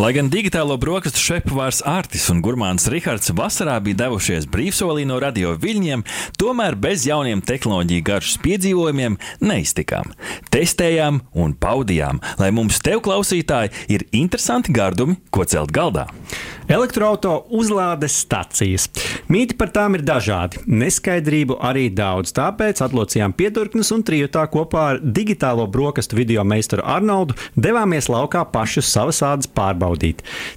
Lai gan digitālo brokastu šefpavārs Artis un gurmāns Rihards vasarā bija devušies brīvsolī no radio viļņiem, tomēr bez jauniem tehnoloģiju garšas piedzīvojumiem neiztikām. Testējām un paudījām, lai mums, tev klausītāji, ir interesanti gardumi, ko celt galdā. Elektroautorāta uzlādes stacijas. Mīti par tām ir dažādi, neskaidrību arī daudz. Tāpēc atlocījām piedurknes un trijotā kopā ar digitālo brokastu video meistaru Arnoldu devāmies laukā pašus savas ādas pārbaudīt.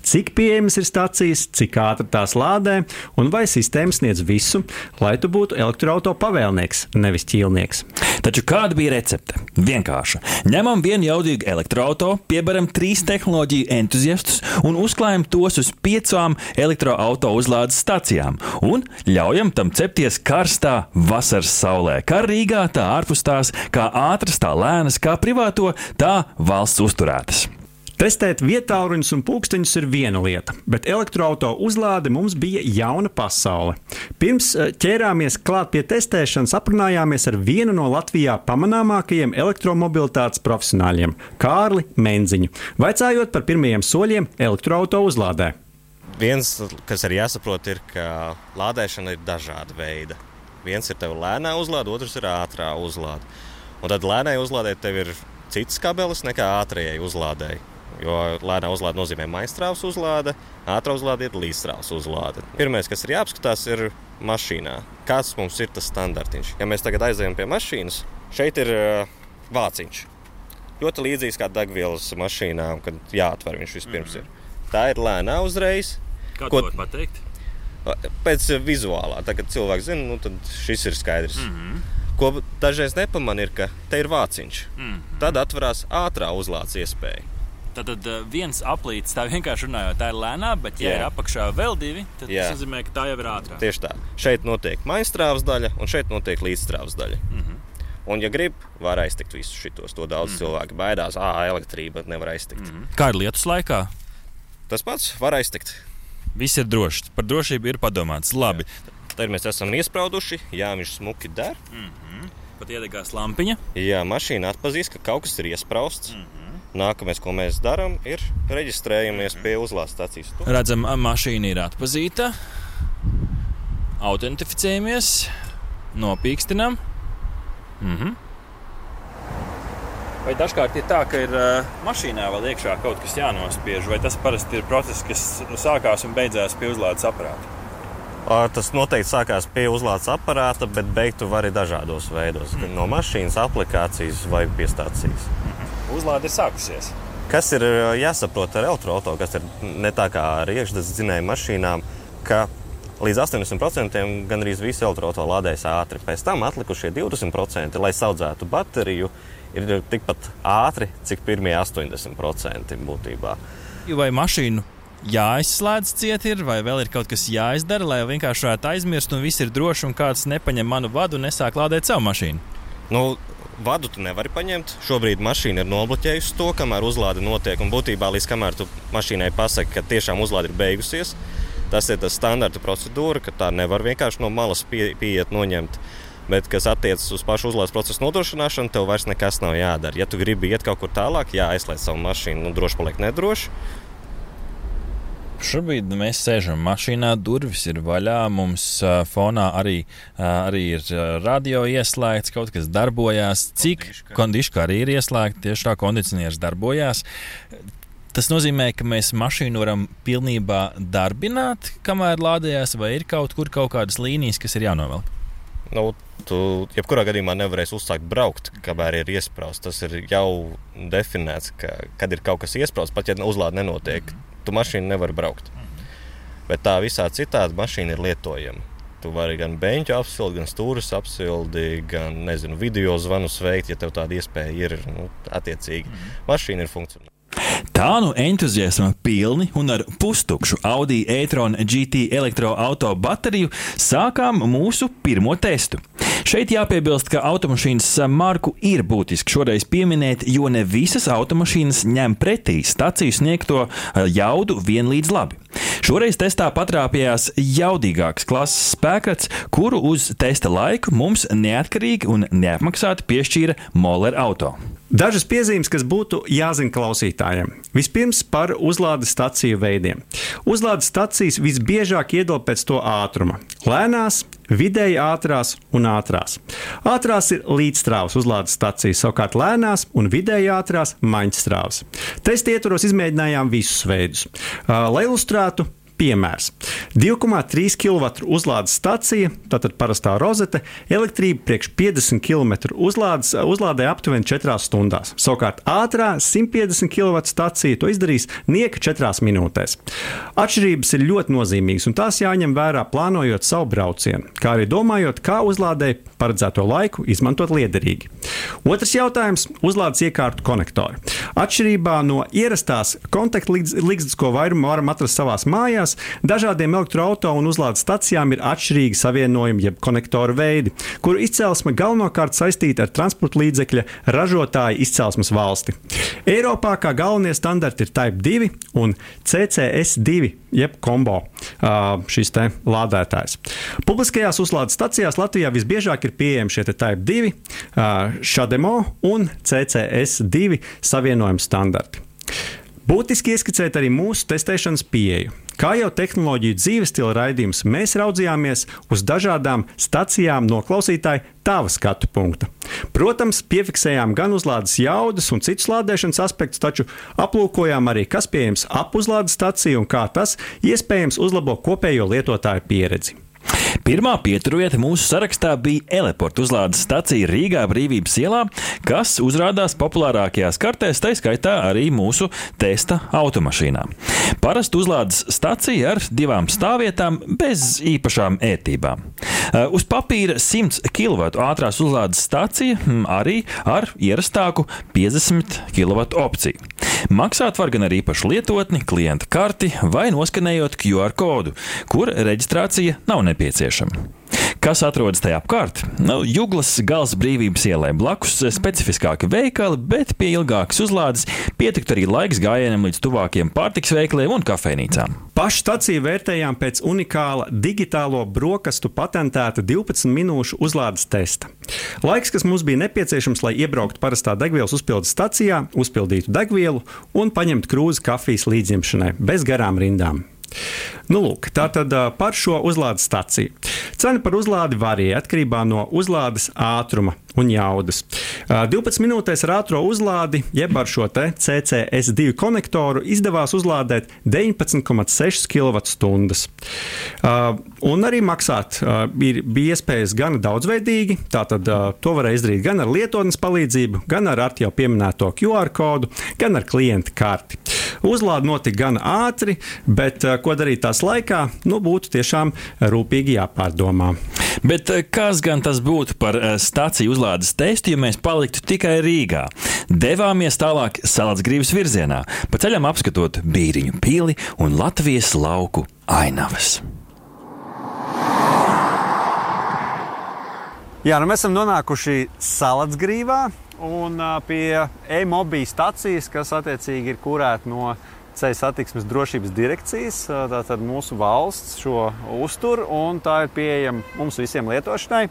Cik pieejamas ir stacijas, cik ātri tās lādē un vai sistēma sniedz visu, lai tu būtu elektroautorāta pavēlnieks, nevis ķīlnieks. Taču kāda bija recepte? Vienkārša. Ņemam vienu jaudīgu elektroautorātu, piebaram trīs tehnoloģiju entuziastus un uzklājam tos uz piecām elektroautorāta uzlādes stacijām un ļaujam tam cepties karstā vasaras saulē. Kā Rīgā, tā ārpus tās, kā ātras, tā lēnas, kā privāto, tā valsts uzturētas. Testēt vietāluņus un pulksteņus ir viena lieta, bet elektroautorāta uzlāde mums bija jauna pasaule. Pirms eh, ķērāmies klāt pie testēšanas, aprunājāmies ar vienu no Latvijā pamanāmākajiem elektromobilitātes profesionāļiem - Kārli Menziņu, vaicājot par pirmajiem soļiem elektroautorāta uzlādē viens, kas arī jāsaprot, ir, ka lādēšana ir dažāda veida. Viens ir tev lēnā uzlāde, otrs ir ātrā uzlāde. Un tad lēnai uzlādē tev ir cits kabelis nekā ātrajai uzlādēji. Jo lēnā uzlāde nozīmē maģistrāls uzlāde, ātrā uzlāde ir līdzstrāls uzlāde. Pirmais, kas ir jāapskatās, ir mašīnā. Kāds mums ir tas standartiņš? Ja mēs tagad aizējām pie mašīnas, šeit ir vāciņš. Ļoti līdzīgs kā degvielas mašīnām, kad jāatver viņš vispirms. Mm -hmm. ir. Tā ir lēnā uzreiz. Kā ko var pateikt? Pēc vizuālā, tā, kad cilvēks zina, nu, tad šis ir skaidrs. Mm -hmm. Ko dažreiz nepamanā, ir, ka te ir vāciņš. Mm -hmm. Tad atverās ātrā uzlādes iespēja. Tad, tad uh, viens aplīts, tā vienkārši runājot, tā ir lēnā, bet, ja Jā. ir apakšā vēl divi, tad Jā. tas nozīmē, ka tā jau ir ātrā. Tieši tā. Šeit notiek maģistrāvas daļa, un šeit notiek līdzstrāvas daļa. Mm -hmm. Un, ja grib, var aiztikt visus šitos. To daudz mm -hmm. cilvēku baidās, ah, elektrība nevar aiztikt. Mm -hmm. Kā ir lietus laikā? Tas pats var aiztikt. Viss ir drošs. Par drošību ir padomāts. Labi. Jā. Tad mēs esam iesprauduši, jā, viņš smuki der. Mm -hmm. Pat iedegās lampiņa. Jā, mašīna atpazīst, ka kaut kas ir iesprausts. Mm -hmm. Nākamais, ko mēs darām, ir reģistrējamies pie uzlādes stācijas. Redzam, mašīna ir atpazīta. Autentificējamies, nopīkstinām. -hmm. Vai dažkārt ir tā, ka ir uh, mašīnā vēl iekšā kaut kas jānospiež, vai tas parasti ir process, kas sākās un beidzās pie uzlādes aparāta? Tas noteikti sākās pie uzlādes aparāta, bet beigtu var arī dažādos veidos. Mm. No mašīnas, aplikācijas vai pie stācijas. Mm. Uzlāde ir sākusies. Kas ir jāsaprot ar elektroautorātu, kas ir ne tā kā ar iekšzemes dzinēju mašīnām, ka līdz 80% gandrīz visi elektroautorāti lādējas ātri. Pēc tam atlikušie 20%, lai audzētu bateriju, ir tikpat ātri, cik pirmie 80% būtībā. Vai mašīnu jāizslēdz ciet, ir, vai vēl ir kaut kas jāizdara, lai vienkārši varētu aizmirst, un viss ir droši, un kāds nepaņem manu vadu un nesāk lādēt savu mašīnu? Nu, vadu tu nevari paņemt. Šobrīd mašīna ir nobloķējusi to, kamēr uzlāde notiek. Un būtībā līdz kamēr tu mašīnai pasaki, ka tiešām uzlāde ir beigusies, tas ir tas standarta procedūra, ka tā nevar vienkārši no malas pie, pieiet noņemt. Bet, kas attiecas uz pašu uzlādes procesu nodrošināšanu, tev vairs nekas nav jādara. Ja tu gribi iet kaut kur tālāk, jāaizslēdz savu mašīnu, nu, droši paliek nedroši. Šobrīd mēs sēžam mašīnā, durvis ir vaļā. Mums uh, fonā arī, uh, arī ir radio ieslēgts, kaut kas darbojās. Cik kondiška arī ir ieslēgta, tieši tā kondicionieris darbojās. Tas nozīmē, ka mēs mašīnu varam pilnībā darbināt, kamēr lādējās, vai ir kaut kur kaut kādas līnijas, kas ir jānovelk. Nu, tu jebkurā gadījumā nevarēsi uzsākt braukt, kamēr ir iesprāstīts. Tas ir jau definēts, ka, kad ir kaut kas iesprāstīts, pat ja uzlāde nenotiek, mm -hmm. Tu mašīnu nevar braukt. -hmm. Bet tā visā citādi mašīna ir lietojama. Tu vari gan beigtu apsildi, gan stūrus apsildi, gan nezinu, video zvanus veikt, ja tev tāda iespēja ir. Nu, attiecīgi, mm -hmm. mašīna ir funkcionāla. Tā nu entuziasma pilni un ar pustukšu Audi e-tron GT elektroautobateriju sākām mūsu pirmo testu. Šeit jāpiebilst, ka automašīnas marku ir būtiski šoreiz pieminēt, jo ne visas automašīnas ņem pretī staciju sniegto eh, jaudu vienlīdz labi. Šoreiz testā patrāpījās jaudīgāks klases spēkrats, kuru uz testa laiku mums neatkarīgi un neapmaksāti piešķīra Moller auto. Dažas piezīmes, kas būtu jāzina klausītājiem. Vispirms par uzlādes staciju veidiem. Uzlādes stacijas visbiežāk iedod pēc to ātruma - lēnās, vidēji ātrās un ātrās. Ātrās ir līdzstrāvas uzlādes stacijas, savukārt lēnās un vidēji ātrās maņķstrāvas. Testa ietvaros izmēģinājām visus veidus. Lai ilustrētu, Piemērs. 2,3 kW uzlādes stacija, tātad parastā rozete, elektrība priekš 50 km uzlādes, uzlādē aptuveni 4 stundās. Savukārt ātrā 150 kW stacija to izdarīs nieka 4 minūtēs. Atšķirības ir ļoti nozīmīgas, un tās jāņem vērā plānojot savu braucienu, kā arī domājot, kā uzlādēji paredzēto laiku izmantot liederīgi. Otrs jautājums - uzlādes iekārtu konektori. Atšķirībā no ierastās kontaktligzdas, ko vairumu varam atrast savās mājās, mājās, dažādiem elektroautoriem un uzlādes stacijām ir atšķirīgi savienojumi, jeb konektoru veidi, kuru izcelsme galvenokārt saistīta ar transporta līdzekļa ražotāju izcelsmes valsti. Eiropā kā galvenie standarti ir Type 2 un CCS2, jeb kombo šis te lādētājs. Publiskajās uzlādes stacijās Latvijā visbiežāk ir pieejami šie Type 2, Šademo un CCS2 savienojuma standarti. Būtiski ieskicēt arī mūsu testēšanas pieeju. Kā jau tehnoloģiju dzīves stila raidījums, mēs raudzījāmies uz dažādām stacijām no klausītāja tava skatu punkta. Protams, piefiksējām gan uzlādes jaudas un citus lādēšanas aspektus, taču aplūkojām arī, kas pieejams ap uzlādes staciju un kā tas iespējams uzlabo kopējo lietotāju pieredzi. Pirmā pieturvieta mūsu sarakstā bija Eleporta uzlādes stacija Rīgā Brīvības ielā, kas uzrādās populārākajās kartēs, tā skaitā arī mūsu testa automašīnā. Parasti uzlādes stacija ar divām stāvvietām bez īpašām ērtībām. Uz papīra 100 kW ātrās uzlādes stacija mm, arī ar ierastāku 50 kW opciju. Maksāt var gan ar īpašu lietotni, klienta karti vai noskanējot QR kodu, kur reģistrācija nav nepieciešama. Kas atrodas tajā apkārt? Nu, Juglas gals brīvības ielai blakus specifiskāki veikali, bet pie ilgākas uzlādes pietikt arī laiks gājienam līdz tuvākiem pārtiks veikaliem un kafejnīcām. Pašu staciju vērtējām pēc unikāla digitālo brokastu patentēta 12 minūšu uzlādes testa. Laiks, kas mums bija nepieciešams, lai iebrauktu parastā degvielas uzpildes stacijā, uzpildītu degvielu un paņemtu krūzi kafijas līdzņemšanai bez garām rindām. Nu, lūk, tā tad par šo uzlādes staciju. Cena par uzlādi varēja atkarībā no uzlādes ātruma un jaudas. 12 minūtēs ar ātrā uzlādi, jeb ar šo CCS2 konektoru, izdevās uzlādēt 19,6 kWh. Un arī maksāt ir, bija iespējas gan daudzveidīgi, tātad to varēja izdarīt gan ar lietotnes palīdzību, gan ar jau pieminēto QR kodu, gan ar klienta karti. Uzlāde notika gan ātri, bet ko darīt tās laikā, nu, būtu tiešām rūpīgi jāpārdomā. Bet kas gan tas būtu par stāciju uzlādi? uzlādes testu, ja mēs paliktu tikai Rīgā. Devāmies tālāk Salacgrības virzienā, pa ceļam apskatot Bīriņu pili un Latvijas lauku ainavas. Jā, nu mēs esam nonākuši Salacgrībā un pie e-mobīļa stacijas, kas attiecīgi ir kurēta no ceļu satiksmes drošības direkcijas. Tātad mūsu valsts šo uztur un tā ir pieejama mums visiem lietošanai.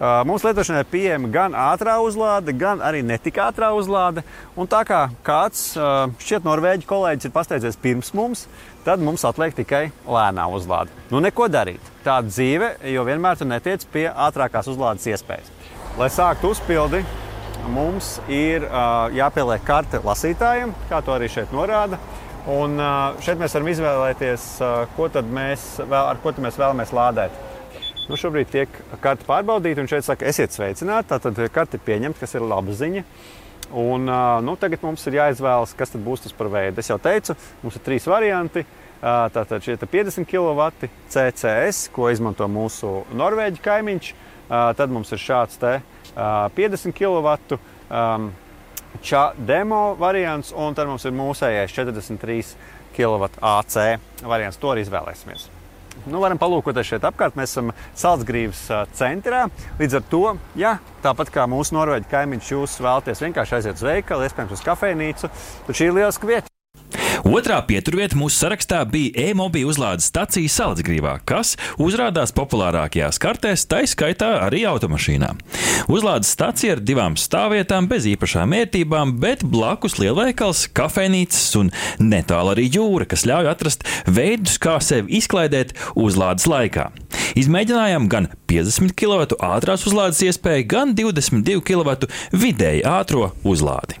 Mums lietošanai pieejama gan ātrā uzlāde, gan arī netika ātrā uzlāde. Un tā kā kāds šķiet norvēģi kolēģis ir pasteidzies pirms mums, tad mums atliek tikai lēnā uzlāde. Nu, neko darīt. Tāda dzīve, jo vienmēr tu netiec pie ātrākās uzlādes iespējas. Lai sāktu uzpildi, mums ir jāpieliek karte lasītājiem, kā to arī šeit norāda. Un šeit mēs varam izvēlēties, ko mēs, vēl, ar ko mēs vēlamies lādēt. Nu, šobrīd tiek karte pārbaudīta, un šeit saka, esiet sveicināti. Tātad karte ir pieņemta, kas ir laba ziņa. Un, nu, tagad mums ir jāizvēlas, kas būs tas par veidu. Es jau teicu, mums ir trīs varianti. Tātad šie 50 kW CCS, ko izmanto mūsu norvēģi kaimiņš. Tad mums ir šāds te 50 kW čā demo variants, un tad mums ir mūsējais 43 kW AC variants. To arī izvēlēsimies. Nu, varam palūkoties šeit apkārt. Mēs esam Salzgrības centrā. Līdz ar to, ja tāpat kā mūsu norvēģi kaimiņš, jūs vēlaties vienkārši aiziet uz veikalu, iespējams, uz kafejnīcu, tad šī ir lieliska vieta. Otrā pieturvieta mūsu sarakstā bija e-mobīļa uzlādes stacija Salacgrīvā, kas uzrādās populārākajās kartēs, tā skaitā arī automašīnā. Uzlādes stacija ar divām stāvvietām bez īpašām vērtībām, bet blakus lielveikals, kafejnīcas un netālu arī jūra, kas ļauj atrast veidus, kā sevi izklaidēt uzlādes laikā. Izmēģinājām gan 50 kW ātrās uzlādes iespēju, gan 22 kW vidēji ātro uzlādi.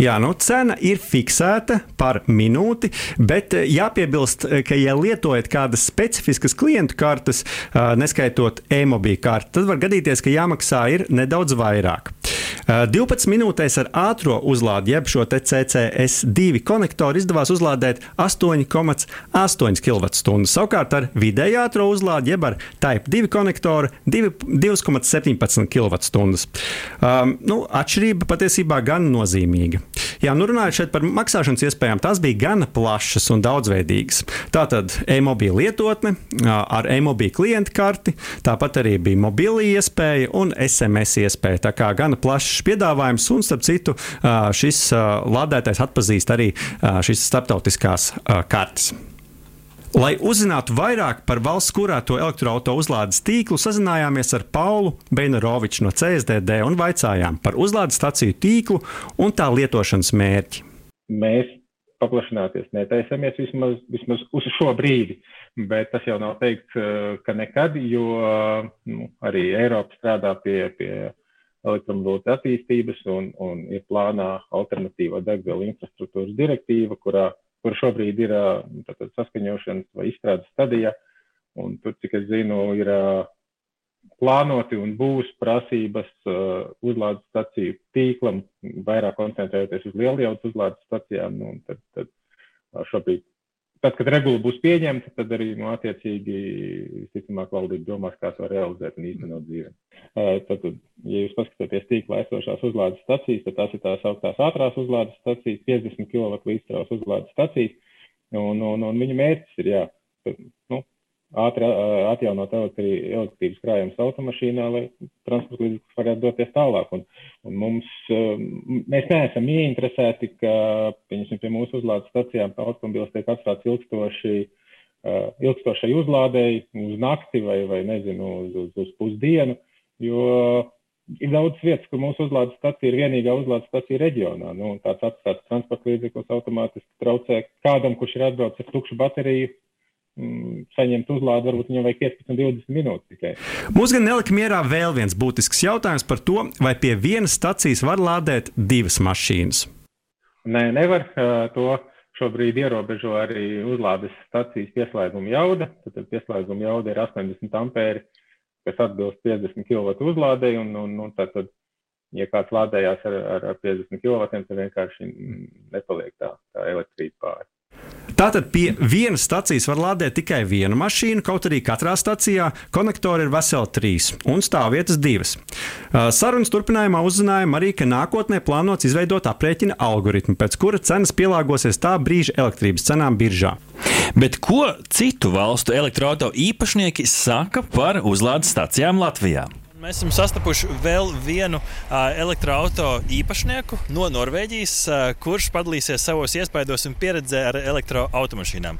Jā, nu, cena ir fiksēta par minūti, bet eh, jāpiebilst, eh, ka, ja lietojat kādas specifiskas klientu kartes, eh, neskaitot e-mobīļu karti, tad var gadīties, ka jāmaksā ir nedaudz vairāk. 12 minūtēs ar ātrā uzlādi, jeb šo CCS2 konektoru izdevās uzlādēt 8,8 kWh. Savukārt ar vidēji ātrā uzlādi, jeb ar Type 2 konektoru 2,17 kWh. Um, nu, atšķirība patiesībā gan nozīmīga. Jā, nu runājot šeit par maksāšanas iespējām, tās bija gana plašas un daudzveidīgas. Tātad e-mobīla lietotne ar e-mobīlu klientu karti, tāpat arī bija mobilī iespēja un SMS iespēja. Tā kā gana plašs piedāvājums, un starp citu šis lādētājs atpazīst arī šīs starptautiskās kartes. Lai uzzinātu vairāk par valsts kurēto elektroautorātu uzlādes tīklu, sazinājāmies ar Paulu Beinaroviču no CSDD un vaicājām par uzlādes staciju tīklu un tā lietošanas mērķi. Mēs paplašināties netaisamies vismaz, vismaz uz šo brīdi, bet tas jau nav teikts, ka nekad, jo nu, arī Eiropa strādā pie, pie elektromobilitātes attīstības un, un ir plānā alternatīva degvielu infrastruktūras direktīva, kurā kur šobrīd ir tātad, saskaņošanas vai izstrādes stadijā. Un tur, cik es zinu, ir plānoti un būs prasības uzlādes staciju tīklam, vairāk koncentrēties uz lielajām uzlādes stacijām. Nu, tad, tad šobrīd tad, kad regula būs pieņemta, tad arī nu, attiecīgi visticamāk valdība domās, kā to realizēt un īstenot dzīvē. Tad, ja jūs paskatāties tīklā esošās uzlādes stacijas, tad tās ir tās augstās ātrās uzlādes stacijas, 50 kW līdzstrāvas uzlādes stacijas, un, un, un viņa mērķis ir, jā, nu, ātri atjaunot elektrības krājumus automašīnā, lai transporta līdzeklis varētu doties tālāk. Un, un mums, mēs neesam ieinteresēti, ka pie mūsu uzlādes stacijām automobils tiek atstāts ilgstoši, ilgstošai uzlādēji uz nakti vai, vai nezinu, uz, uz, uz pusdienu, jo ir daudz vietas, kur mūsu uzlādes stacija ir vienīgā uzlādes stacija reģionā. Nu, tāds atstāts transporta līdzeklis automātiski traucē kādam, kurš ir atbraucis ar tukšu bateriju saņemt uzlādi, varbūt viņam vajag 15, 20 minūtes tikai. Mums gan nelika mierā vēl viens būtisks jautājums par to, vai pie vienas stacijas var lādēt divas mašīnas. Nē, nevar. To šobrīd ierobežo arī uzlādes stacijas pieslēguma jauda. Tad pieslēguma jauda ir 80 ampēri, kas atbilst 50 kW uzlādei. Un, un, un tad, tad, ja kāds lādējās ar, ar, ar 50 kW, tad vienkārši nepaliek tā, tā elektrība pāri. Tātad pie vienas stacijas var lādēt tikai vienu mašīnu, kaut arī katrā stacijā konektori ir veseli trīs un stāvvietas divas. Sarunas turpinājumā uzzinājām arī, ka nākotnē plānots izveidot aprēķina algoritmu, pēc kura cenas pielāgosies tā brīža elektrības cenām biržā. Bet ko citu valstu elektroautorātu īpašnieki saka par uzlādes stacijām Latvijā? Mēs esam sastapuši vēl vienu uh, elektroautorātu īpašnieku no Norvēģijas, uh, kurš padalīsies savos iespaidos un pieredzē ar elektroautomašīnām.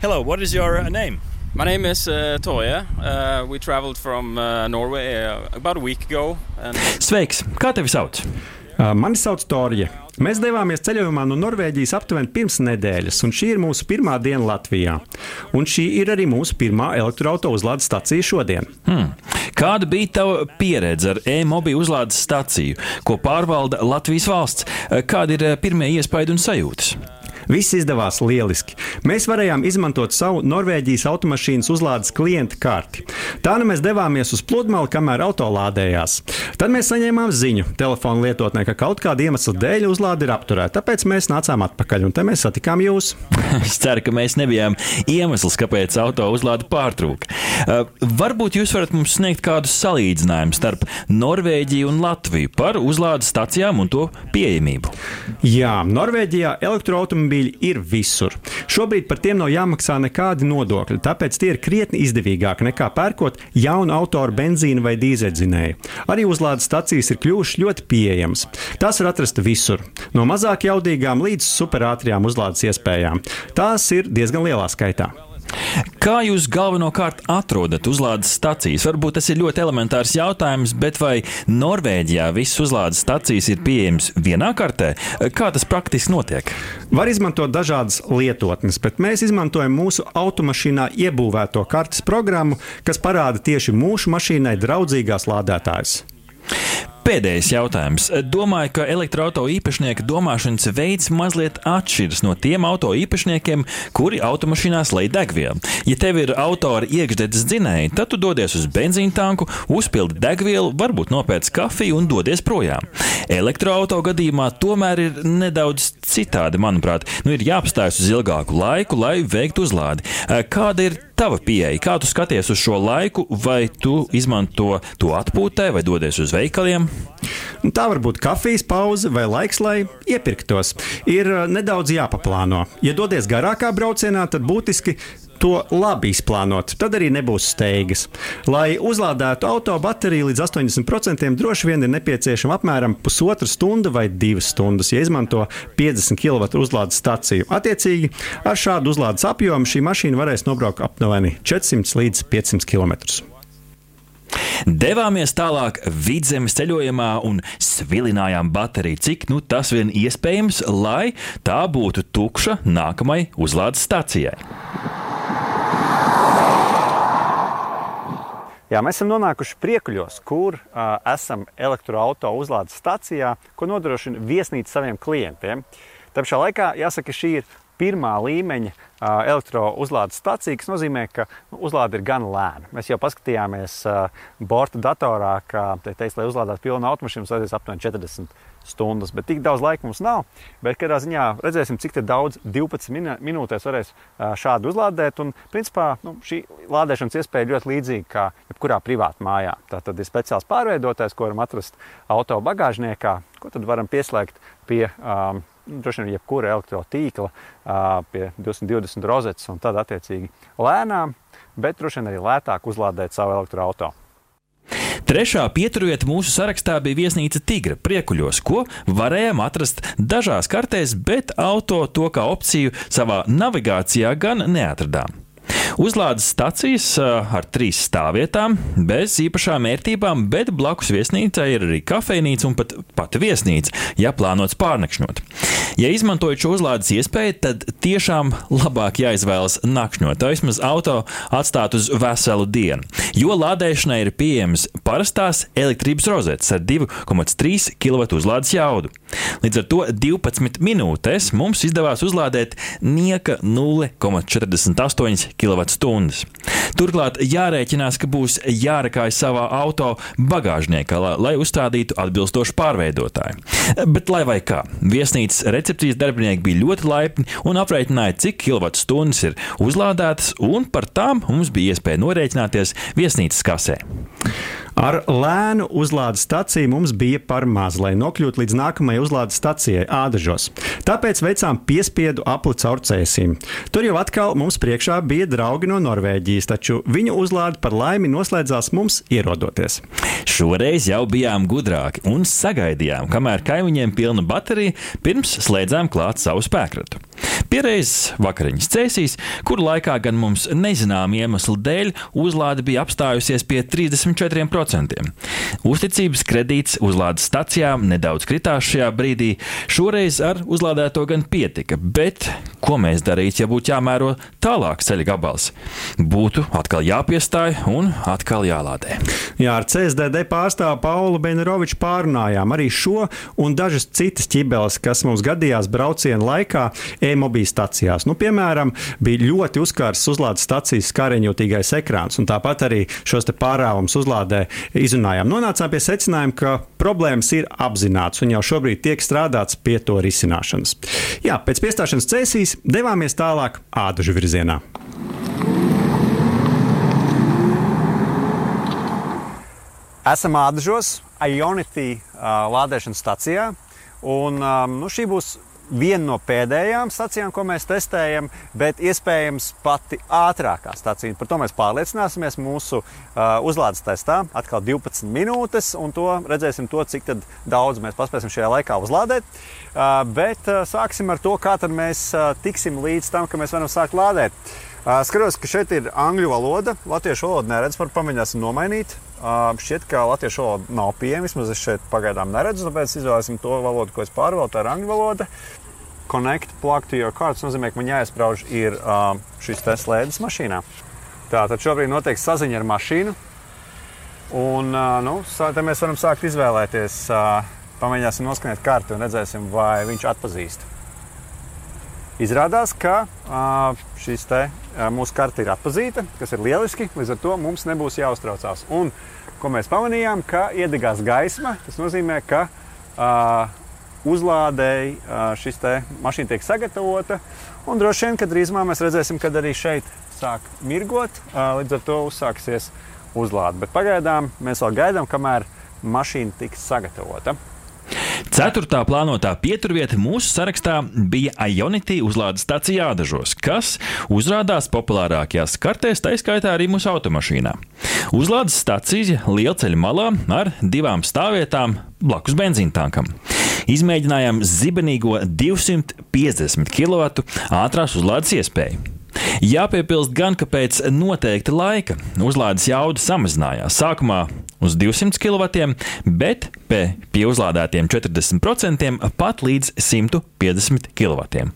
Hello, what is your name? My name is uh, Toya. Uh, we traveled from uh, Norway uh, about a week ago. And... Sveiks! Kā tevi sauc? Mani sauc Torija. Mēs devāmies ceļojumā no Norvēģijas aptuveni pirms nedēļas, un šī ir mūsu pirmā diena Latvijā. Un šī ir arī mūsu pirmā elektroautorāta uzlādes stacija šodien. Hmm. Kāda bija tava pieredze ar e-mobīlu uzlādes staciju, ko pārvalda Latvijas valsts? Kādi ir pirmie iespaidi un sajūtas? Viss izdevās lieliski. Mēs varējām izmantot savu Norvēģijas automašīnas uzlādes klienta karti. Tā nu mēs devāmies uz pludmali, kamēr auto lādējās. Tad mēs saņēmām ziņu telefona lietotnē, ka kaut kāda iemesla dēļ uzlāde ir apturēta. Tāpēc mēs nācām atpakaļ un te mēs satikām jūs. es ceru, ka mēs nebijām iemesls, kāpēc auto uzlāde pārtrūka. Uh, varbūt jūs varat mums sniegt kādu salīdzinājumu starp Norvēģiju un Latviju par uzlādes stacijām un to pieejamību. Jā, Norvēģijā elektroautomobīļi elektromobīļi ir visur. Šobrīd par tiem nav jāmaksā nekādi nodokļi, tāpēc tie ir krietni izdevīgāki nekā pērkot jaunu autoru benzīnu vai dīzeļdzinēju. Arī uzlādes stacijas ir kļuvušas ļoti pieejamas. Tās var atrast visur, no mazāk jaudīgām līdz superātrajām uzlādes iespējām. Tās ir diezgan lielā skaitā. Kā jūs galvenokārt atrodat uzlādes stacijas? Varbūt tas ir ļoti elementārs jautājums, bet vai Norvēģijā visas uzlādes stacijas ir pieejamas vienā kartē? Kā tas praktiski notiek? Var izmantot dažādas lietotnes, bet mēs izmantojam mūsu automašīnā iebūvēto kartes programmu, kas parāda tieši mūsu mašīnai draudzīgās lādētājas. Pēdējais jautājums. Domāju, ka elektroautorāta īpašnieka domāšanas veids mazliet atšķiras no tiem auto īpašniekiem, kuri automašīnās lej degvielu. Ja tev ir autora iekšdedzes dzinēji, tad tu dodies uz benzīna tanku, uzpildi degvielu, varbūt nopērc kafiju un dodies projām. Elektroautorāta gadījumā tomēr ir nedaudz citādi, manuprāt. Nu, ir jāapstājas uz ilgāku laiku, lai veiktu uzlādi. Kāda ir tava pieeja? Kā tu skaties uz šo laiku, vai tu izmanto to atpūtē, vai dodies uz veikaliem? Nu, tā var būt kafijas pauze vai laiks, lai iepirktos. Ir uh, nedaudz jāpaplāno. Ja dodies garākā braucienā, tad būtiski to labi izplānot, tad arī nebūs steigas. Lai uzlādētu auto bateriju līdz 80%, droši vien ir nepieciešama apmēram pusotra stunda vai divas stundas, ja izmanto 50 kW uzlādes staciju. Attiecīgi, ar šādu uzlādes apjomu šī mašīna varēs nobraukt aptuveni 400 līdz 500 km. Devāmies tālāk vidzemes ceļojumā un svilinājām bateriju, cik nu tas vien iespējams, lai tā būtu tukša nākamajai uzlādes stacijai. Jā, mēs esam nonākuši priekuļos, kur uh, esam elektroautorāta uzlādes stacijā, ko nodrošina viesnīca saviem klientiem. Tā pašā laikā jāsaka, šī ir pirmā līmeņa elektrouzlādes stacija, kas nozīmē, ka uzlāde ir gan lēna. Mēs jau paskatījāmies borta datorā, ka, te teiks, lai uzlādētu pilnu automašīnu, tas aizies aptuveni 40 stundas, bet tik daudz laika mums nav. Bet kādā ziņā redzēsim, cik daudz 12 minūtēs varēs šādi uzlādēt. Un, principā, nu, šī lādēšanas iespēja ir ļoti līdzīga kā jebkurā privātā mājā. Tā tad ir speciāls pārveidotājs, ko varam atrast auto bagāžniekā, ko tad varam pieslēgt pie um, droši vien jebkura elektrotīkla pie 220 rozetes un tad attiecīgi lēnām, bet droši vien arī lētāk uzlādēt savu elektroautorātu. Trešā pieturvieta mūsu sarakstā bija viesnīca Tigra priekuļos, ko varējām atrast dažās kartēs, bet auto to kā opciju savā navigācijā gan neatradām. Uzlādes stacijas ar trīs stāvvietām, bez īpašām vērtībām, bet blakus viesnīcai ir arī kafejnīca un pat pati viesnīca, ja plānots pārnakšņot. Ja izmantojat šo uzlādes iespēju, tad tiešām labāk jāizvēlas nakšņot, vismaz auto atstāt uz veselu dienu, jo lādēšanai ir pieejamas parastās elektrības rozetes ar 2,3 kW uzlādes jaudu. Līdz ar to 12 minūtēs mums izdevās uzlādēt nieka 0,48 kW kWh. Turklāt jārēķinās, ka būs jārakāj savā auto bagāžniekā, lai uzstādītu atbilstošu pārveidotāju. Bet, lai vai kā, viesnīcas recepcijas darbinieki bija ļoti laipni un aprēķināja, cik kWh ir uzlādētas, un par tām mums bija iespēja norēķināties viesnīcas kasē. Ar lēnu uzlādes staciju mums bija par maz, lai nokļūtu līdz nākamajai uzlādes stacijai Ādažos. Tāpēc veicām piespiedu apli caur cēsīm. Tur jau atkal mums priekšā bija draugi no Norvēģijas, taču viņu uzlāde par laimi noslēdzās mums ierodoties. Šoreiz jau bijām gudrāki un sagaidījām, kamēr kaimiņiem pilna baterija, pirms slēdzām klāt savu spēkratu. Pierreiz vakariņas cēsīs, kur laikā gan mums nezinām iemeslu dēļ uzlāde bija apstājusies pie 34%. 10%. Uzticības kredīts uzlādes stacijām nedaudz kritās šajā brīdī. Šoreiz ar uzlādēto gan pietika, bet ko mēs darītu, ja būtu jāmēro tālāk ceļa gabals? Būtu atkal jāpiestāj un atkal jālādē. Jā, ar CSDD pārstāvu Paulu Beneroviču pārunājām arī šo un dažas citas ķibeles, kas mums gadījās brauciena laikā e-mobīļu stacijās. Nu, piemēram, bija ļoti uzkārs uzlādes stacijas skareņotīgais ekrāns, un tāpat arī šos pārāvumus uzlādē izrunājām. Nonācām pie secinājuma, ka problēmas ir apzināts un jau šobrīd tiek strādāts pie to risināšanas. Jā, pēc piestāšanās cēsīs devāmies tālāk ādažu virzienā. Esam ādažos, Ionity uh, lādēšanas stacijā. Un, um, nu, šī būs viena no pēdējām stacijām, ko mēs testējam, bet iespējams pati ātrākā stacija. Par to mēs pārliecināsimies mūsu uh, uzlādes testā. Atkal 12 minūtes, un to redzēsim, to, cik daudz mēs paspēsim šajā laikā uzlādēt. Uh, bet uh, sāksim ar to, kā mēs uh, tiksim līdz tam, ka mēs varam sākt lādēt. Uh, skatos, ka šeit ir angļu valoda. Latviešu valodu neredzu, par pamēģināsim nomainīt. Šķiet, ka latviešu valoda nav pieejama. Vismaz es šeit pagaidām neredzu, tāpēc izvēlēsim to valodu, ko es pārvaldu. Tā ir angļu valoda. Connect, plug to your car. Tas nozīmē, ka man jāizsprauž ir šis te slēdzes mašīnā. Tā tad šobrīd notiek saziņa ar mašīnu. Un nu, tā mēs varam sākt izvēlēties. Pamēģināsim noskanēt karti un redzēsim, vai viņš atpazīst. Izrādās, ka šīs te, mūsu karte ir atpazīta, kas ir lieliski. Līdz ar to mums nebūs jāuztraucās. Un, ko mēs pamanījām, ka iedegās gaisma. Tas nozīmē, ka uzlādēji šis mašīna tiek sagatavota. Un droši vien, ka drīzumā mēs redzēsim, kad arī šeit sāk mirgot. Līdz ar to uzsāksies uzlāde. Bet pagaidām mēs vēl gaidām, kamēr mašīna tiks sagatavota. Ceturtā plānotā pieturvieta mūsu sarakstā bija Ionity uzlādes stācija Ādažos, kas uzrādās populārākajās kartēs, tā izskaitā arī mūsu automašīnā. Uzlādes stācija lielceļa malā ar divām stāvvietām blakus benzīntankam. Izmēģinājām zibenīgo 250 kW ātrās uzlādes iespēju. Jāpiebilst gan, ka pēc noteikta laika uzlādes jauda samazinājās. Sākumā uz 200 kW, bet pie uzlādētiem 40% pat līdz 150 kW.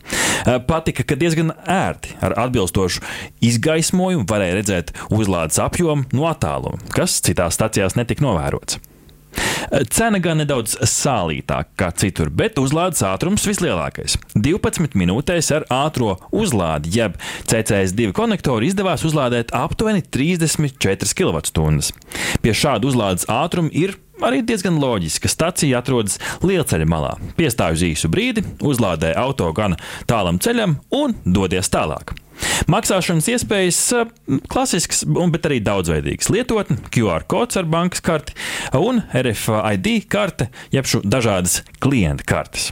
Patika, ka diezgan ērti ar atbilstošu izgaismojumu varēja redzēt uzlādes apjomu no attāluma, kas citās stacijās netika novērots. Cena gan nedaudz sālītāka kā citur, bet uzlādes ātrums vislielākais. 12 minūtēs ar ātrā uzlādi, jeb CCS2 konektoru izdevās uzlādēt aptuveni 34 kWh. Pie šāda uzlādes ātruma ir arī diezgan loģiski, ka stacija atrodas lielceļa malā. Piestāj uz īsu brīdi, uzlādē auto gan tālam ceļam un dodies tālāk. Maksāšanas iespējas klasisks, bet arī daudzveidīgs. Lietotne, QR kods ar bankas karti un RFID karte, jeb dažādas klienta kartes.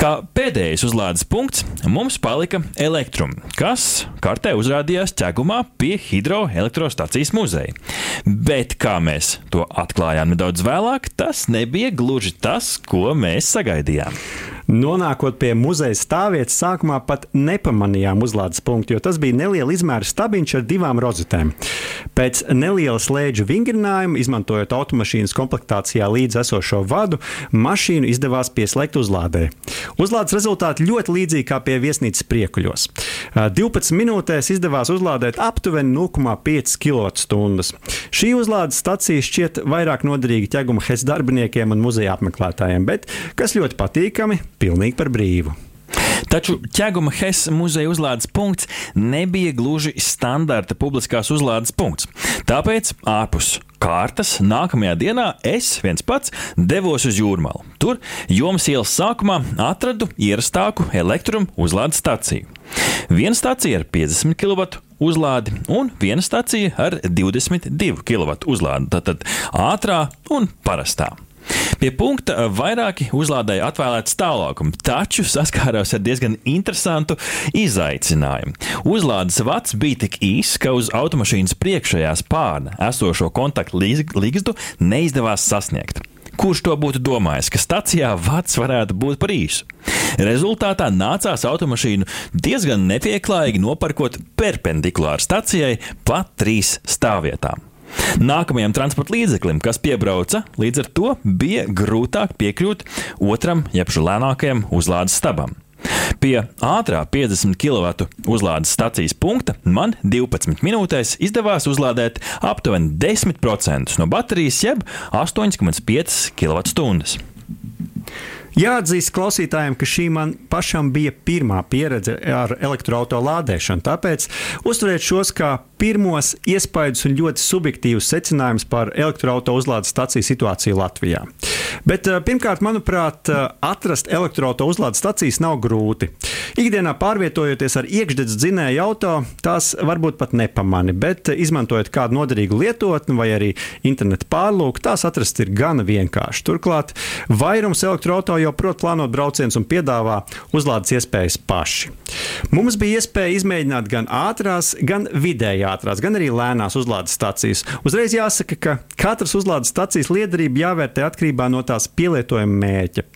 Kā pēdējais uzlādes punkts mums palika elektrums, kas kartē uzrādījās ķegumā pie hidroelektrostacijas muzeja. Bet, kā mēs to atklājām nedaudz vēlāk, tas nebija gluži tas, ko mēs sagaidījām. Nonākot pie muzeja stāvvietas, sākumā pat nepamanījām uzlādes punktu, jo tas bija neliela izmēra stabiņš ar divām rozetēm. Pēc neliela slēdžu vingrinājuma, izmantojot automašīnas komplektācijā līdz esošo vadu, mašīnu izdevās pieslēgt uzlādē. Uzlādes rezultāti ļoti līdzīgi kā pie viesnīcas priekuļos. 12 minūtēs izdevās uzlādēt aptuveni 0,5 kWh. Šī uzlādes stacija šķiet vairāk noderīga ķeguma HES darbiniekiem un muzeja apmeklētājiem, bet kas ļoti patīkami pilnīgi par brīvu. Taču ķēguma Hesa muzeja uzlādes punkts nebija gluži standarta publiskās uzlādes punkts. Tāpēc ārpus kārtas nākamajā dienā es viens pats devos uz jūrmālu. Tur jomas ielas sākumā atradu ierastāku elektruma uzlādes staciju. Viena stacija ar 50 kW uzlādi un viena stacija ar 22 kW uzlādi. Tātad ātrā un parastā. Pie punkta vairāki uzlādēji atvēlēts tālākumu, taču saskāros ar diezgan interesantu izaicinājumu. Uzlādes vats bija tik īss, ka uz automašīnas priekšējā spārna esošo kontaktu līgstu neizdevās sasniegt. Kurš to būtu domājis, ka stacijā vats varētu būt par īsu? Rezultātā nācās automašīnu diezgan nepieklājīgi noparkot perpendikulāri stacijai pa trīs stāvvietām. Nākamajam transporta līdzeklim, kas piebrauca, līdz ar to bija grūtāk piekļūt otram, jeb lēnākajam uzlādes stabam. Pie ātrā 50 kW uzlādes stācijas punkta man 12 minūtēs izdevās uzlādēt aptuveni 10% no baterijas, jeb 8,5 kWh. Jāatzīst klausītājiem, ka šī man pašam bija pirmā pieredze ar elektroautorātu lādēšanu. Tāpēc uztveriet šos kā pirmos iespaidus un ļoti subjektīvus secinājumus par elektroautorātu uzlādes staciju situāciju Latvijā. Bet, eh, pirmkārt, manuprāt, eh, atrast elektroautorātu uzlādes stacijas nav grūti. Ikdienā pārvietojoties ar iekšdedz dzinēju auto, tās varbūt pat nepamani, bet izmantojot kādu noderīgu lietotni vai arī internetu pārlūku, tās atrast ir gana vienkārši. Turklāt vairums elektroautorāta prot plānot braucienus un piedāvā uzlādes iespējas paši. Mums bija iespēja izmēģināt gan ātrās, gan vidēji ātrās, gan arī lēnās uzlādes stācijas. Uzreiz jāsaka, ka katras uzlādes stācijas liederība jāvērtē atkarībā no tās pielietojuma mērķa.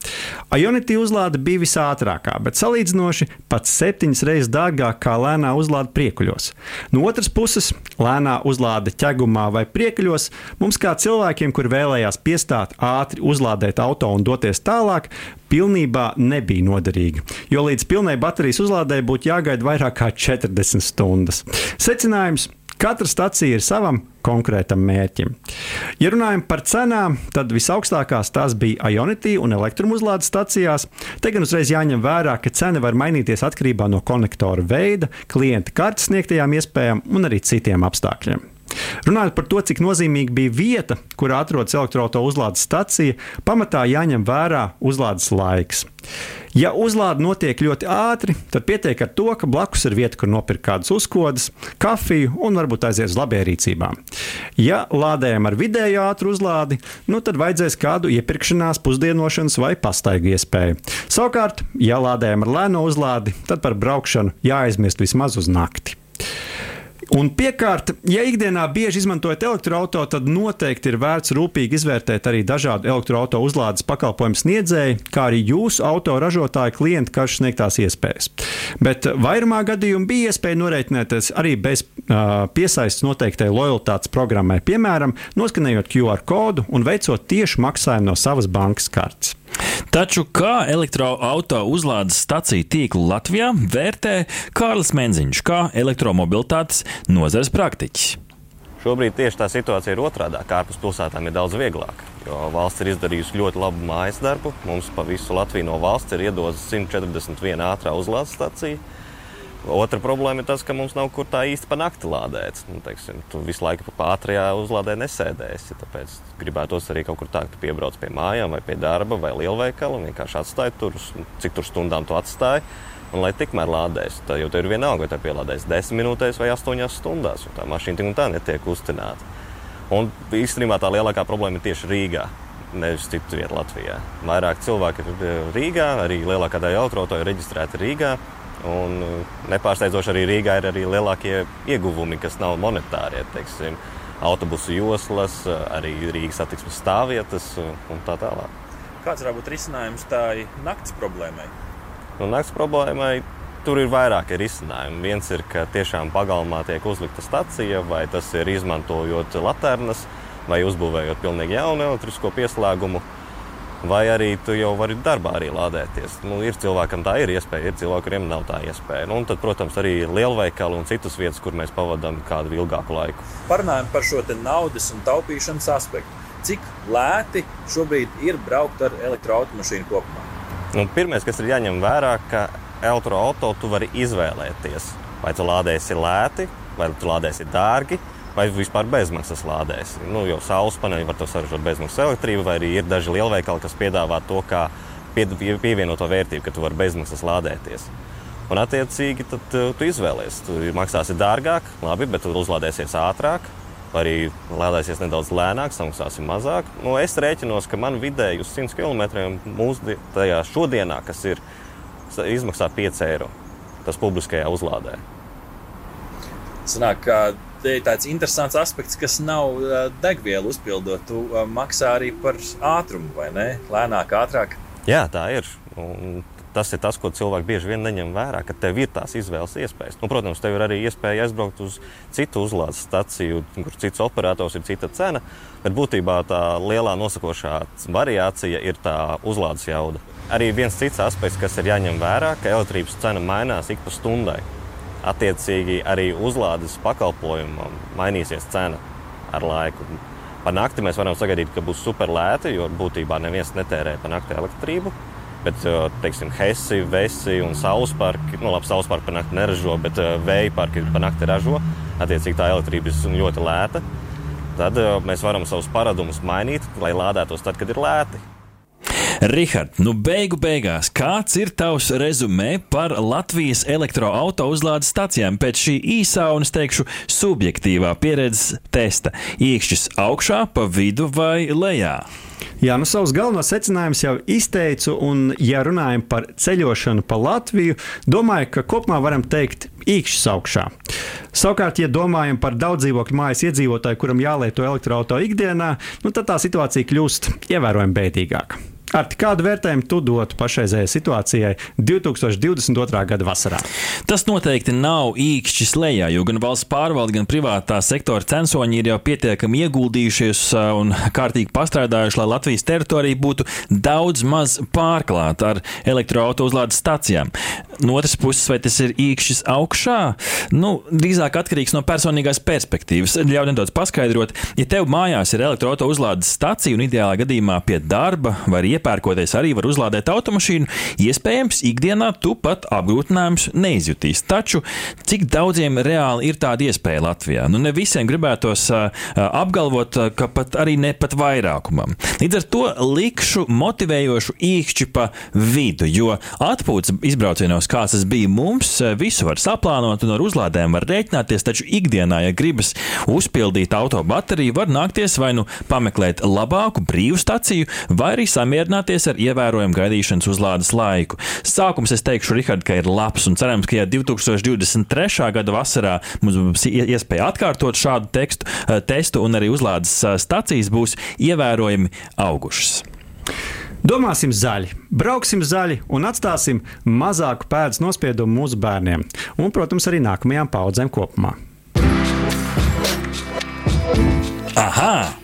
Ionity uzlāde bija visātrākā, bet salīdzinoši pat septiņas reizes dārgāka kā lēnā uzlāde priekuļos. No otras puses, lēnā uzlāde ķegumā vai priekuļos mums kā cilvēkiem, kur vēlējās piestāt ātri uzlādēt auto un doties tālāk, pilnībā nebija noderīga, jo līdz pilnai baterijas uzlādēji būtu jāgaida vairāk kā 40 stundas. Secinājums Katra stacija ir savam konkrētam mērķim. Ja runājam par cenām, tad visaugstākās tās bija Ionity un elektrumuzlādes stacijās. Te gan uzreiz jāņem vērā, ka cena var mainīties atkarībā no konektora veida, klienta kartes sniegtajām iespējām un arī citiem apstākļiem. Runājot par to, cik nozīmīga bija vieta, kur atrodas elektroautorāta uzlādes stacija, pamatā jāņem vērā uzlādes laiks. Ja uzlāde notiek ļoti ātri, tad pietiek ar to, ka blakus ir vieta, kur nopirkt kādas uzkodas, kafiju un varbūt aiziet uz labierīcībām. Ja lādējam ar vidēju ātru uzlādi, nu tad vajadzēs kādu iepirkšanās, pusdienošanas vai pastaigu iespēju. Savukārt, ja lādējam ar lēno uzlādi, tad par braukšanu jāaizmirst vismaz uz nakti. Un piekārt, ja ikdienā bieži izmantojat elektroautorātu, tad noteikti ir vērts rūpīgi izvērtēt arī dažādu elektroautorātu uzlādes pakalpojumu sniedzēju, kā arī jūsu autoražotāju klientu karšu sniegtās iespējas. Bet vairumā gadījumu bija iespēja norēķināties arī bez uh, piesaistes noteiktai lojalitātes programmai, piemēram, noskanējot QR kodu un veicot tiešu maksājumu no savas bankas kartes. Taču kā elektroautorāta uzlādes staciju tīklu Latvijā vērtē Kārlis Menziņš, kā elektromobilitātes nozares praktiķis? Šobrīd tieši tā situācija ir otrādi. Ārpus pilsētām ir daudz vieglāk, jo valsts ir izdarījusi ļoti labu mājas darbu. Mums pa visu Latviju no valsts ir iedodas 141 ātrā uzlādes stacija Otra problēma ir tas, ka mums nav kur tā īsti pa nakti lādēt. Nu, teiksim, tu visu laiku pa ātrajā uzlādē nesēdēsi. Tāpēc gribētos arī kaut kur tā, ka tu piebrauc pie mājām, vai pie darba, vai lielveikala un vienkārši atstāj tur, cik tur stundām tu atstāji. Un lai tikmēr lādēs, tad jau ir vienalga, vai tā pielādēs 10 minūtēs vai 8 stundās, tā mašīna tik un tā netiek uztināta. Un īstenībā tā lielākā problēma ir tieši Rīgā nevis citur vietā Latvijā. Vairāk cilvēki ir eh, Rīgā, arī lielākā daļa autoautoru ir reģistrēta Rīgā. Un uh, nepārsteidzoši arī Rīgā ir arī lielākie ieguvumi, kas nav monetārie. Teiksim, autobusu joslas, arī Rīgas satiksmes stāvvietas un tā tālāk. Kāds varētu būt risinājums tai naktas problēmai? Nu, naktas problēmai tur ir vairāki risinājumi. Viens ir, ka tiešām pagalmā tiek uzlikta stacija, vai tas ir izmantojot laternas, vai uzbūvējot pilnīgi jaunu elektrisko pieslēgumu vai arī tu jau vari darbā arī lādēties. Nu, ir cilvēkam tā ir iespēja, ir cilvēki, kuriem nav tā iespēja. Nu, un tad, protams, arī lielveikali un citas vietas, kur mēs pavadām kādu ilgāku laiku. Parunājam par šo naudas un taupīšanas aspektu. Cik lēti šobrīd ir braukt ar elektroautomašīnu kopumā? Nu, Pirmais, kas ir jāņem vērā, ka elektroautorātu tu vari izvēlēties, vai tu lādēsi lēti, vai tu lādēsi dārgi vai vispār bezmaksas lādēs. Nu, jo saules paneļi var saražot bezmaksas elektrību, vai arī ir daži lielveikali, kas piedāvā to kā pievienoto vērtību, ka tu vari bezmaksas lādēties. Un, attiecīgi, tad tu, tu izvēlēsies. Tu maksāsi dārgāk, labi, bet tu uzlādēsies ātrāk, arī lādēsies nedaudz lēnāk, samaksāsi mazāk. Nu, es rēķinos, ka man vidēji uz 100 km mūsu tajā šodienā, kas ir, izmaksā 5 eiro. Tas publiskajā uzlādē. Sanāk, te ir tāds interesants aspekts, kas nav degvielu uzpildot. Tu maksā arī par ātrumu, vai ne? Lēnāk, ātrāk. Jā, tā ir. Un tas ir tas, ko cilvēki bieži vien neņem vērā, ka tev ir tās izvēles iespējas. Nu, protams, tev ir arī iespēja aizbraukt uz citu uzlādes staciju, kur cits operators ir cita cena, bet būtībā tā lielā nosakošā variācija ir tā uzlādes jauda. Arī viens cits aspekts, kas ir jāņem vērā, ka elektrības cena mainās ik pa stundai. Attiecīgi arī uzlādes pakalpojumam mainīsies cena ar laiku. Par nakti mēs varam sagaidīt, ka būs super lēti, jo būtībā neviens netērē par nakti elektrību. Bet, teiksim, Hesi, Vesi un Saules parki, nu, labi, Saules parki par nakti neražo, bet vēja parki par nakti ražo. Attiecīgi tā elektrība ir ļoti lēta. Tad mēs varam savus paradumus mainīt, lai lādētos tad, kad ir lēti. Rihard, nu beigu beigās, kāds ir tavs rezumē par Latvijas elektroautorāta uzlādes stacijām pēc šī īsā un, es teikšu, subjektīvā pieredzes testa? Iekšķis augšā, pa vidu vai lejā? Jā, nu savus galvenos secinājumus jau izteicu, un, ja runājam par ceļošanu pa Latviju, domāju, ka kopumā varam teikt īkšķis augšā. Savukārt, ja domājam par daudz dzīvokļu mājas iedzīvotāju, kuram jālieto elektroautorāta ikdienā, nu, tad tā situācija kļūst ievērojami bēdīgāka. Ar kādu vērtējumu tu dotu pašreizējai situācijai 2022. gada vasarā? Tas noteikti nav īkšķis lejā, jo gan valsts pārvalde, gan privātā sektora censoņi ir jau pietiekami ieguldījušies un kārtīgi pastrādājuši, lai Latvijas teritorija būtu daudz maz pārklāta ar elektroautorāta uzlādes stacijām. No otras puses, vai tas ir īkšķis augšā? Nu, drīzāk atkarīgs no personīgās perspektīvas. Ļauj nedaudz paskaidrot, ja tev mājās ir elektroautorāta uzlādes stacija un ideālā gadījumā pie darba vai iepirkuma, iepērkoties arī var uzlādēt automašīnu, iespējams, ikdienā tu pat apgrūtinājums neizjutīs. Taču cik daudziem reāli ir tāda iespēja Latvijā? Nu, ne visiem gribētos apgalvot, ka pat arī ne pat vairākumam. Līdz ar to likšu motivējošu īkšķi pa vidu, jo atpūtas izbraucienos, kāds tas bija mums, visu var saplānot un ar uzlādēm var rēķināties, taču ikdienā, ja gribas uzpildīt autobateriju, var nākties vai nu pameklēt labāku brīvu staciju, vai arī samierināties samierināties ar ievērojumu gaidīšanas uzlādes laiku. Sākums es teikšu, Rihard, ka ir labs un cerams, ka ja 2023. gada vasarā mums būs iespēja atkārtot šādu tekstu, eh, testu un arī uzlādes eh, stacijas būs ievērojami augušas. Domāsim zaļi, brauksim zaļi un atstāsim mazāku pēdas nospiedumu mūsu bērniem un, protams, arī nākamajām paudzēm kopumā. Aha!